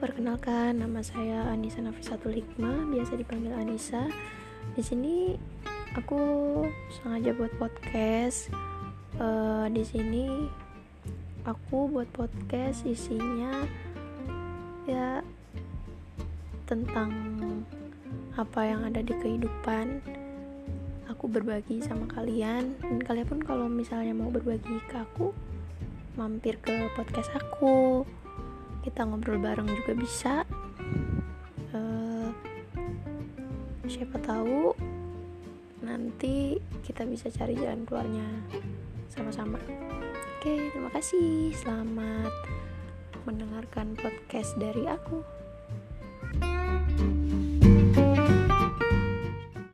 perkenalkan nama saya Anissa Nafisatul Hikmah, biasa dipanggil Anissa. Di sini aku sengaja buat podcast. Uh, di sini aku buat podcast isinya ya tentang apa yang ada di kehidupan. Aku berbagi sama kalian dan kalian pun kalau misalnya mau berbagi ke aku, mampir ke podcast aku kita ngobrol bareng juga bisa. Uh, siapa tahu nanti kita bisa cari jalan keluarnya sama-sama. Oke terima kasih. Selamat mendengarkan podcast dari aku